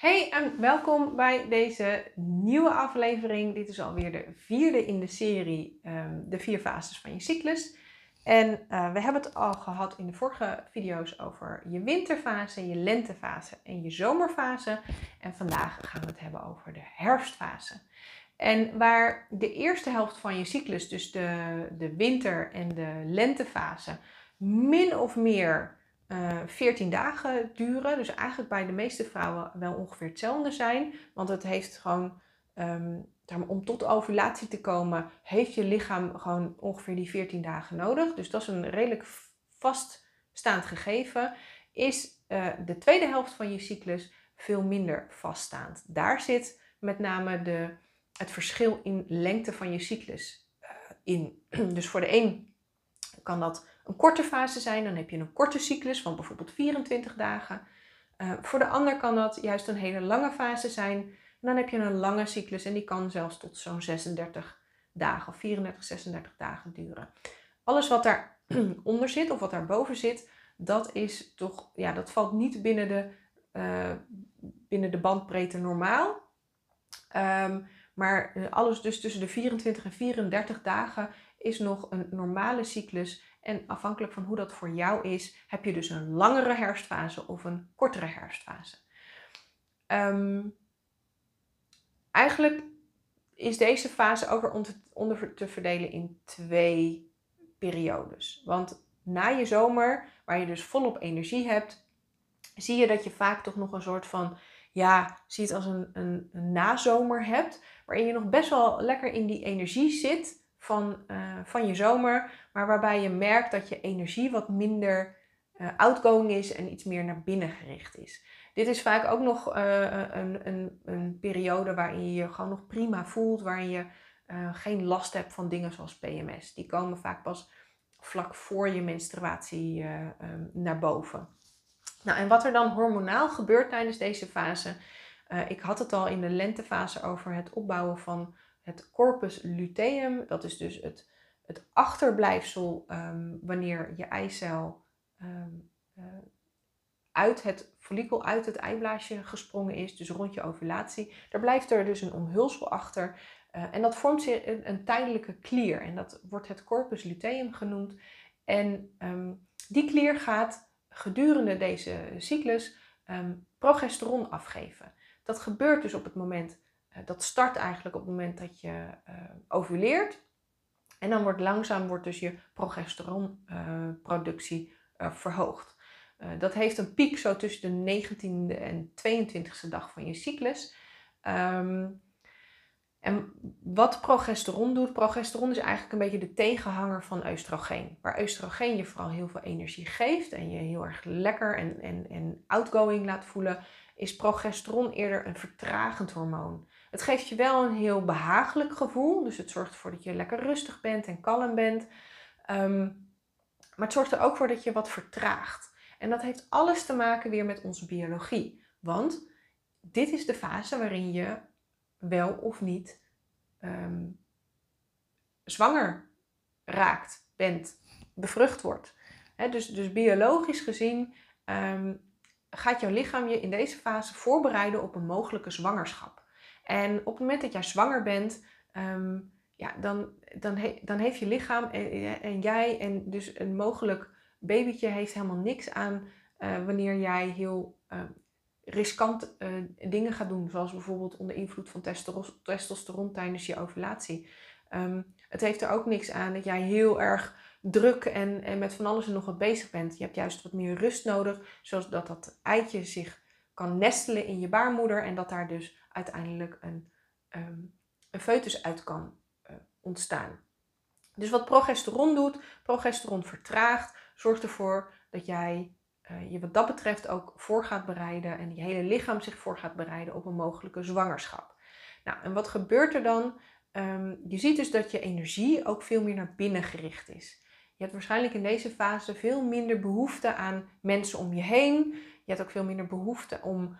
Hey en welkom bij deze nieuwe aflevering. Dit is alweer de vierde in de serie ehm, De vier fases van je cyclus. En eh, we hebben het al gehad in de vorige video's over je winterfase, je lentefase en je zomerfase. En vandaag gaan we het hebben over de herfstfase. En waar de eerste helft van je cyclus, dus de, de winter- en de lentefase, min of meer uh, eh, 14 dagen duren. Dus eigenlijk bij de meeste vrouwen wel ongeveer hetzelfde zijn. Want het heeft gewoon, um, om tot ovulatie te komen, heeft je lichaam gewoon ongeveer die 14 dagen nodig. Dus dat is een redelijk vaststaand gegeven. Is uh, de tweede helft van je cyclus veel minder vaststaand. Daar zit met name de, het verschil in lengte van je cyclus uh, in. Dus voor de een kan dat een korte fase zijn. Dan heb je een korte cyclus van bijvoorbeeld 24 dagen. Uh, voor de ander kan dat juist een hele lange fase zijn. En dan heb je een lange cyclus en die kan zelfs tot zo'n 36 dagen of 34, 36 dagen duren. Alles wat daaronder zit of wat daarboven zit, dat is toch, ja, dat valt niet binnen de, uh, binnen de bandbreedte normaal. Um, maar eh, alles dus tussen de 24 en 34 dagen is nog een normale cyclus en afhankelijk van hoe dat voor jou is, heb je dus een langere herfstfase of een kortere herfstfase. Um, eigenlijk is deze fase ook weer onder te verdelen in twee periodes. Want na je zomer, waar je dus volop energie hebt, zie je dat je vaak toch nog een soort van, ja, zie het als een, een, een nazomer hebt, waarin je nog best wel lekker in die energie zit van, uh, van je zomer, maar waarbij je merkt dat je energie wat minder uh, outgoing is en iets meer naar binnen gericht is. Dit is vaak ook nog uh, een, een, een, periode waarin je je gewoon nog prima voelt, waarin je geen last hebt van dingen zoals PMS. Die komen vaak pas vlak voor je menstruatie um, naar boven. Nou, en wat er dan hormonaal gebeurt tijdens deze fase. ik had het al in de lentefase over het opbouwen van het corpus luteum. Dat is dus het, het achterblijfsel um, wanneer je eicel um, uh, uit het follikel, uit het eiblaasje gesprongen is, dus rond je ovulatie. Daar blijft er dus een omhulsel achter. Uh, en dat vormt zich een, een, tijdelijke klier. En dat wordt het corpus luteum genoemd. En um, die klier gaat gedurende deze cyclus progesteron afgeven. Dat gebeurt dus op het moment eh, dat start eigenlijk op het moment dat je uh, ovuleert. En dan wordt langzaam wordt dus je progesteronproductie uh, verhoogd. dat heeft een piek zo tussen de 19e en 22e dag van je cyclus. Um, en wat progesteron doet, progesteron is eigenlijk een beetje de tegenhanger van oestrogeen. Waar oestrogeen je vooral heel veel energie geeft en je heel erg lekker en, en, en outgoing laat voelen, is progesteron eerder een vertragend hormoon. Het geeft je wel een heel behagelijk gevoel. Dus het zorgt ervoor dat je lekker rustig bent en kalm bent. Um, maar het zorgt er ook voor dat je wat vertraagt. En dat heeft alles te maken weer met onze biologie. Want dit is de fase waarin je wel of niet um, zwanger raakt, bent, bevrucht wordt. dus, dus biologisch gezien um, gaat jouw lichaam je in deze fase voorbereiden op een mogelijke zwangerschap. En op het moment dat jij zwanger bent, um, ja, dan, dan, dan heeft je lichaam en, en, jij en dus een mogelijk babytje heeft helemaal niks aan uh, wanneer jij heel uh, riskant uh, dingen gaat doen. Zoals bijvoorbeeld onder invloed van testosteron tijdens je ovulatie. Um, het heeft er ook niks aan dat jij heel erg druk en, en met van alles en nog wat bezig bent. Je hebt juist wat meer rust nodig, zodat dat eitje zich kan nestelen in je baarmoeder en dat daar dus uiteindelijk een, um, een foetus uit kan uh, ontstaan. Dus wat progesteron doet, progesteron vertraagt, zorgt ervoor dat jij uh, je wat dat betreft ook voor gaat bereiden en je hele lichaam zich voor gaat bereiden op een mogelijke zwangerschap. Nou, en wat gebeurt er dan? Um, je ziet dus dat je energie ook veel meer naar binnen gericht is. Je hebt waarschijnlijk in deze fase veel minder behoefte aan mensen om je heen. Je hebt ook veel minder behoefte om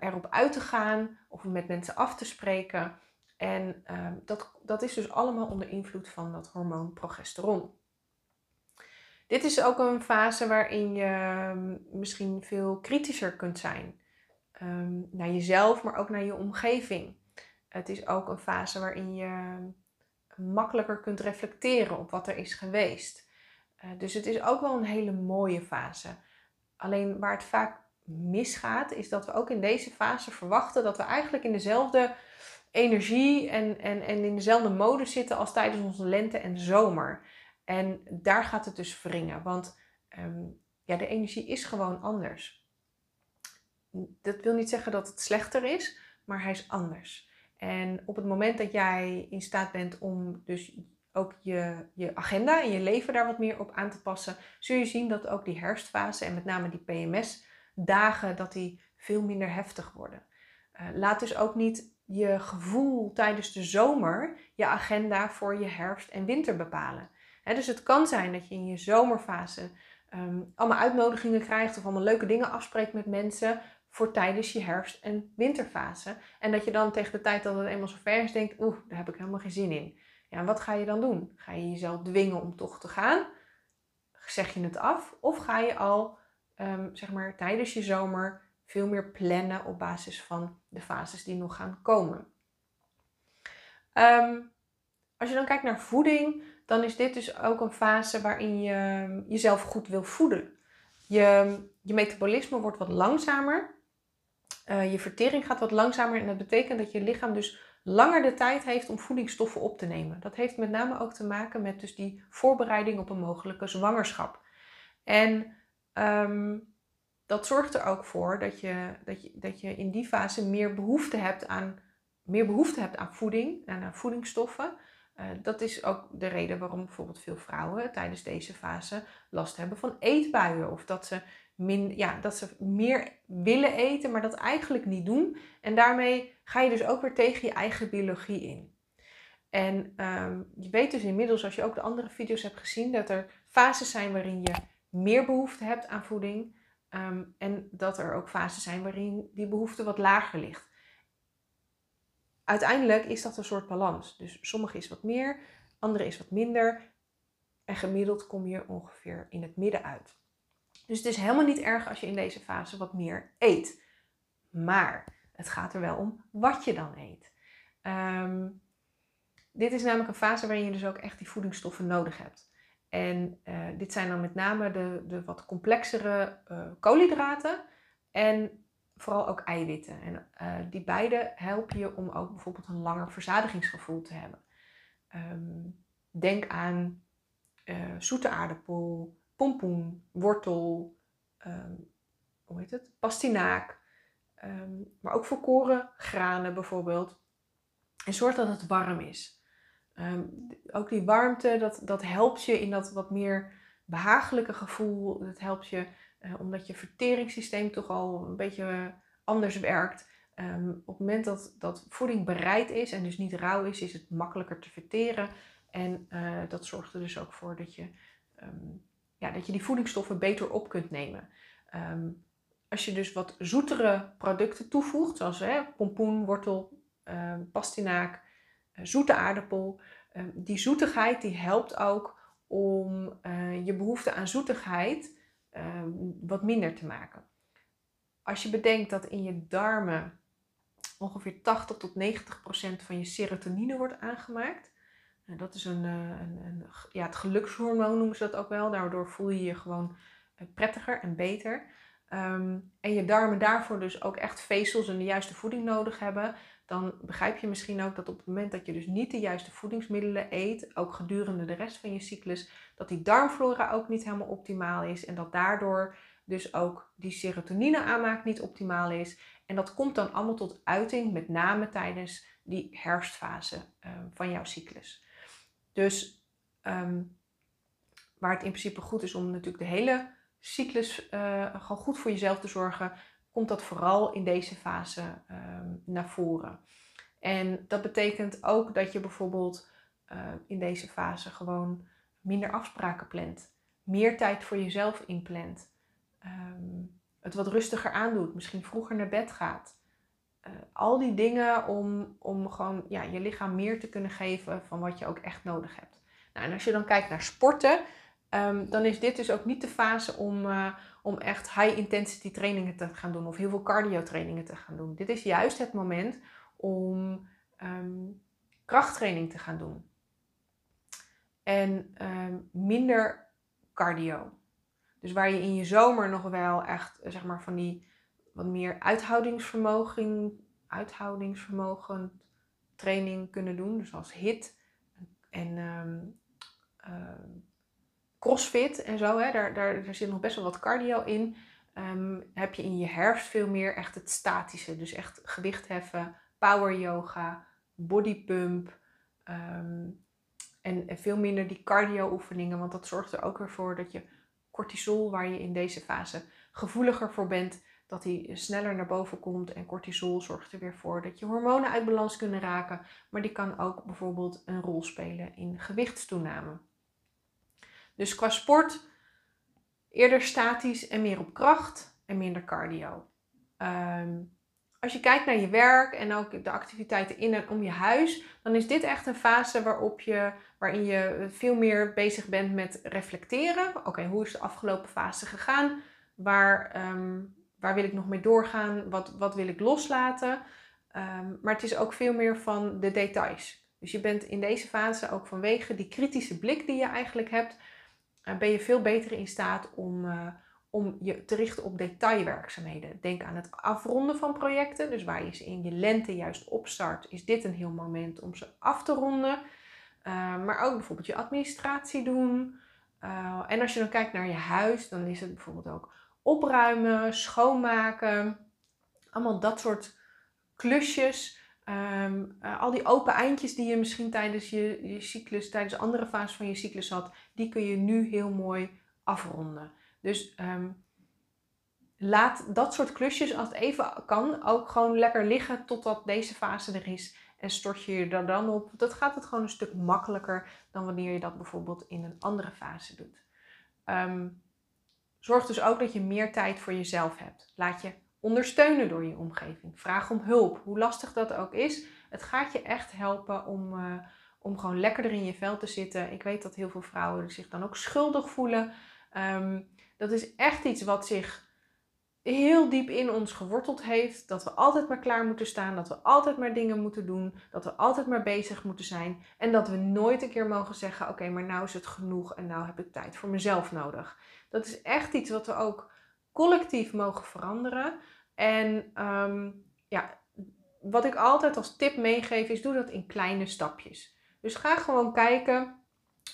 erop uit te gaan of met mensen af te spreken. En uh, dat, dat is dus allemaal onder invloed van dat hormoon progesteron. Dit is ook een fase waarin je ehm, misschien veel kritischer kunt zijn. ehm, naar jezelf, maar ook naar je omgeving. Het is ook een fase waarin je makkelijker kunt reflecteren op wat er is geweest. Uh, dus het is ook wel een hele mooie fase. Alleen waar het vaak misgaat, is dat we ook in deze fase verwachten dat we eigenlijk in dezelfde energie en, en, en in dezelfde mode zitten als tijdens onze lente en zomer. En daar gaat het dus wringen, want ehm, ja, de energie is gewoon anders. Dat wil niet zeggen dat het slechter is, maar hij is anders. En op het moment dat jij in staat bent om dus ook je, je agenda en je leven daar wat meer op aan te passen, zul je zien dat ook die herfstfase en met name die PMS-dagen, dat die veel minder heftig worden. Uh, laat dus ook niet je gevoel tijdens de zomer je agenda voor je herfst en winter bepalen. dus het kan zijn dat je in je zomerfase ehm, allemaal uitnodigingen krijgt of allemaal leuke dingen afspreekt met mensen voor tijdens je herfst- en winterfase. En dat je dan tegen de tijd dat het eenmaal zo ver is denkt, oeh, daar heb ik helemaal geen zin in. Ja, en wat ga je dan doen? Ga je jezelf dwingen om toch te gaan? Zeg je het af? Of ga je al, um, zeg maar, tijdens je zomer veel meer plannen op basis van de fases die nog gaan komen. Ehm, als je dan kijkt naar voeding, dan is dit dus ook een fase waarin je jezelf goed wil voeden. Je, je metabolisme wordt wat langzamer. Uh, je vertering gaat wat langzamer en dat betekent dat je lichaam dus langer de tijd heeft om voedingsstoffen op te nemen. Dat heeft met name ook te maken met dus die voorbereiding op een mogelijke zwangerschap. En um, dat zorgt er ook voor dat je, dat, je, dat je in die fase meer behoefte hebt aan, meer behoefte hebt aan voeding en aan voedingsstoffen. Uh, dat is ook de reden waarom bijvoorbeeld veel vrouwen tijdens deze fase last hebben van eetbuien. Of dat ze, min, ja, dat ze meer willen eten, maar dat eigenlijk niet doen. En daarmee ga je dus ook weer tegen je eigen biologie in. En um, je weet dus inmiddels, als je ook de andere video's hebt gezien, dat er fases zijn waarin je meer behoefte hebt aan voeding. Ehm, en dat er ook fases zijn waarin die behoefte wat lager ligt. Uiteindelijk is dat een soort balans. Dus sommige is wat meer, andere is wat minder. En gemiddeld kom je ongeveer in het midden uit. Dus het is helemaal niet erg als je in deze fase wat meer eet. Maar het gaat er wel om wat je dan eet. Um, dit is namelijk een fase waarin je dus ook echt die voedingsstoffen nodig hebt. En uh, dit zijn dan met name de, de wat complexere uh, koolhydraten en vooral ook eiwitten. En uh, die beide helpen je om ook bijvoorbeeld een langer verzadigingsgevoel te hebben. Um, denk aan zoete aardappel, pompoen, wortel, um, hoe heet het? pastinaak, um, maar ook volkoren granen bijvoorbeeld. En zorg dat het warm is. Ehm, ook die warmte, dat, dat helpt je in dat wat meer behagelijke gevoel. Dat helpt je uh, omdat je verteringssysteem toch al een beetje anders werkt. Um, op het moment dat, dat voeding bereid is en dus niet rauw is, is het makkelijker te verteren. En uh, dat zorgt er dus ook voor dat je, um, ja, dat je die voedingsstoffen beter op kunt nemen. Als je dus wat zoetere producten toevoegt, zoals hè, pompoen, wortel, pastinaak, eh, zoete aardappel. Ehm, die zoetigheid die helpt ook om eh, je behoefte aan zoetigheid ehm, wat minder te maken. Als je bedenkt dat in je darmen ongeveer 80 tot 90 procent van je serotonine wordt aangemaakt. Nou, dat is een, eh, een, een, ja, het gelukshormoon noemen ze dat ook wel. Daardoor voel je je gewoon prettiger en beter. Ehm, en je darmen daarvoor dus ook echt vezels en de juiste voeding nodig hebben dan begrijp je misschien ook dat op het moment dat je dus niet de juiste voedingsmiddelen eet, ook gedurende de rest van je cyclus, dat die darmflora ook niet helemaal optimaal is en dat daardoor dus ook die serotonine aanmaak niet optimaal is. En dat komt dan allemaal tot uiting, met name tijdens die herfstfase um, van jouw cyclus. Dus um, waar het in principe goed is om natuurlijk de hele cyclus uh, gewoon goed voor jezelf te zorgen, komt dat vooral in deze fase um, naar voren. En dat betekent ook dat je bijvoorbeeld uh, in deze fase gewoon minder afspraken plant, meer tijd voor jezelf inplant, um, het wat rustiger aandoet, misschien vroeger naar bed gaat. Uh, al die dingen om, om gewoon ja, je lichaam meer te kunnen geven van wat je ook echt nodig hebt. Nou, en als je dan kijkt naar sporten, um, dan is dit dus ook niet de fase om, uh, om echt high intensity trainingen te gaan doen of heel veel cardio trainingen te gaan doen. Dit is juist het moment om ehm, krachttraining te gaan doen. En ehm, minder cardio. Dus waar je in je zomer nog wel echt, zeg maar, van die wat meer uithoudingsvermogen, uithoudingsvermogen training kunnen doen. Dus als HIT en um, crossfit en zo. Hè, daar, daar, daar zit nog best wel wat cardio in. Ehm, heb je in je herfst veel meer echt het statische. Dus echt gewicht heffen, power yoga, body pump. en, en, veel minder die cardio oefeningen. Want dat zorgt er ook weer voor dat je cortisol, waar je in deze fase gevoeliger voor bent, dat die sneller naar boven komt. En cortisol zorgt er weer voor dat je hormonen uit balans kunnen raken. Maar die kan ook bijvoorbeeld een rol spelen in gewichtstoename. Dus qua sport eerder statisch en meer op kracht en minder cardio. Ehm, als je kijkt naar je werk en ook de activiteiten in en om je huis, dan is dit echt een fase waarop je, waarin je veel meer bezig bent met reflecteren. Oké, hoe is de afgelopen fase gegaan? Waar, ehm, waar wil ik nog mee doorgaan? Wat, wat wil ik loslaten? Ehm, maar het is ook veel meer van de details. Dus je bent in deze fase ook vanwege die kritische blik die je eigenlijk hebt, ben je veel beter in staat om, uh, om je te richten op detailwerkzaamheden. Denk aan het afronden van projecten. Dus waar je ze in je lente juist opstart, is dit een heel moment om ze af te ronden. Uh, maar ook bijvoorbeeld je administratie doen. en als je dan kijkt naar je huis, dan is het bijvoorbeeld ook opruimen, schoonmaken. Allemaal dat soort klusjes. Um, uh, al die open eindjes die je misschien tijdens je, je cyclus, tijdens andere fases van je cyclus had, die kun je nu heel mooi afronden. Dus um, laat dat soort klusjes, als het even kan, ook gewoon lekker liggen totdat deze fase er is. En stort je je er dan op. Dat gaat het gewoon een stuk makkelijker dan wanneer je dat bijvoorbeeld in een andere fase doet. Um, Zorg dus ook dat je meer tijd voor jezelf hebt. Laat je ondersteunen door je omgeving. Vraag om hulp, hoe lastig dat ook is. Het gaat je echt helpen om, uh, om gewoon lekkerder in je vel te zitten. Ik weet dat heel veel vrouwen zich dan ook schuldig voelen. Um, dat is echt iets wat zich heel diep in ons geworteld heeft. Dat we altijd maar klaar moeten staan. Dat we altijd maar dingen moeten doen. Dat we altijd maar bezig moeten zijn. En dat we nooit een keer mogen zeggen: Oké, maar nou is het genoeg en nou heb ik tijd voor mezelf nodig. Dat is echt iets wat we ook collectief mogen veranderen. En um, ja, wat ik altijd als tip meegeef is: doe dat in kleine stapjes. Dus ga gewoon kijken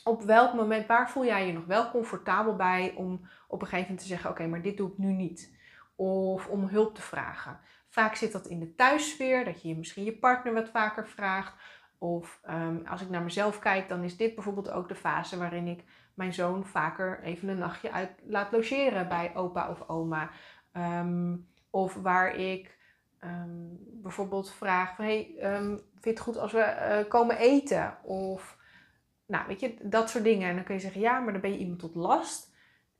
op welk moment, waar voel jij je nog wel comfortabel bij om op een gegeven moment te zeggen: Oké, maar dit doe ik nu niet of om hulp te vragen. Vaak zit dat in de thuissfeer, dat je misschien je partner wat vaker vraagt. Of um, als ik naar mezelf kijk, dan is dit bijvoorbeeld ook de fase waarin ik mijn zoon vaker even een nachtje uit laat logeren bij opa of oma. Um, of waar ik um, bijvoorbeeld vraag van, hey, vind je het goed als we uh, komen eten? Of, nou, weet je, dat soort dingen. En dan kun je zeggen, ja, maar dan ben je iemand tot last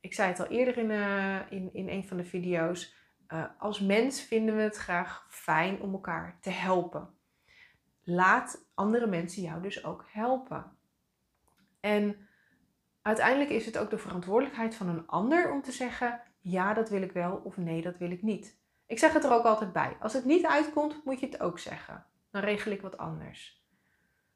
ik zei het al eerder in, uh, in, in een van de video's. Uh, als mens vinden we het graag fijn om elkaar te helpen. Laat andere mensen jou dus ook helpen. En uiteindelijk is het ook de verantwoordelijkheid van een ander om te zeggen: ja, dat wil ik wel of nee, dat wil ik niet. Ik zeg het er ook altijd bij. Als het niet uitkomt, moet je het ook zeggen. Dan regel ik wat anders.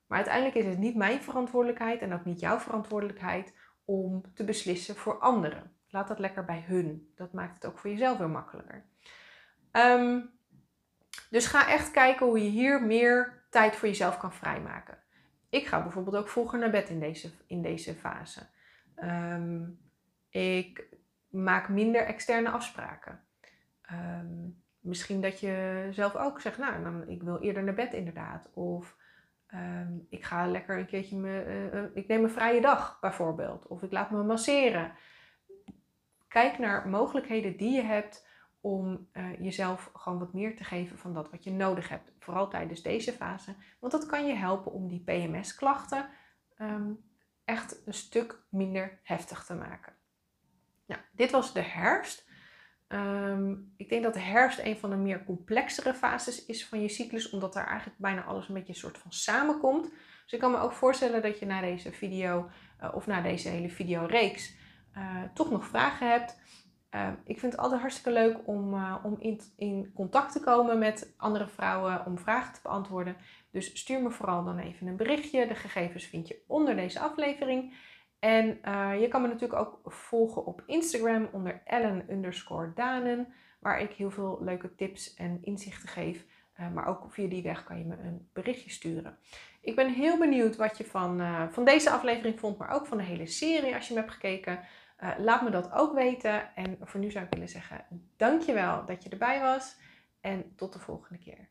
Maar uiteindelijk is het niet mijn verantwoordelijkheid en ook niet jouw verantwoordelijkheid om te beslissen voor anderen. Laat dat lekker bij hun. Dat maakt het ook voor jezelf weer makkelijker. Um, dus ga echt kijken hoe je hier meer tijd voor jezelf kan vrijmaken. Ik ga bijvoorbeeld ook vroeger naar bed in deze, in deze fase. Um, ik maak minder externe afspraken. Um, misschien dat je zelf ook zegt, nou, ik wil eerder naar bed inderdaad. Of Um, ik ga lekker een keertje, me, uh, ik neem een vrije dag bijvoorbeeld. Of ik laat me masseren. Kijk naar mogelijkheden die je hebt om uh, jezelf gewoon wat meer te geven van dat wat je nodig hebt. Vooral tijdens deze fase. Want dat kan je helpen om die PMS-klachten um, echt een stuk minder heftig te maken. Nou, dit was de herfst. Um, ik denk dat de herfst een van de meer complexere fases is van je cyclus, omdat daar eigenlijk bijna alles beetje een soort van samenkomt. Dus ik kan me ook voorstellen dat je na deze video uh, of na deze hele videoreeks uh, toch nog vragen hebt. Ehm, ik vind het altijd hartstikke leuk om, eh, om in, in contact te komen met andere vrouwen, om vragen te beantwoorden. Dus stuur me vooral dan even een berichtje. De gegevens vind je onder deze aflevering. En uh, je kan me natuurlijk ook volgen op Instagram onder Ellen underscore Danen, waar ik heel veel leuke tips en inzichten geef. Uh, maar ook via die weg kan je me een berichtje sturen. Ik ben heel benieuwd wat je van, van deze aflevering vond, maar ook van de hele serie als je me hebt gekeken. Laat me dat ook weten. En voor nu zou ik willen zeggen, dankjewel dat je erbij was. En tot de volgende keer.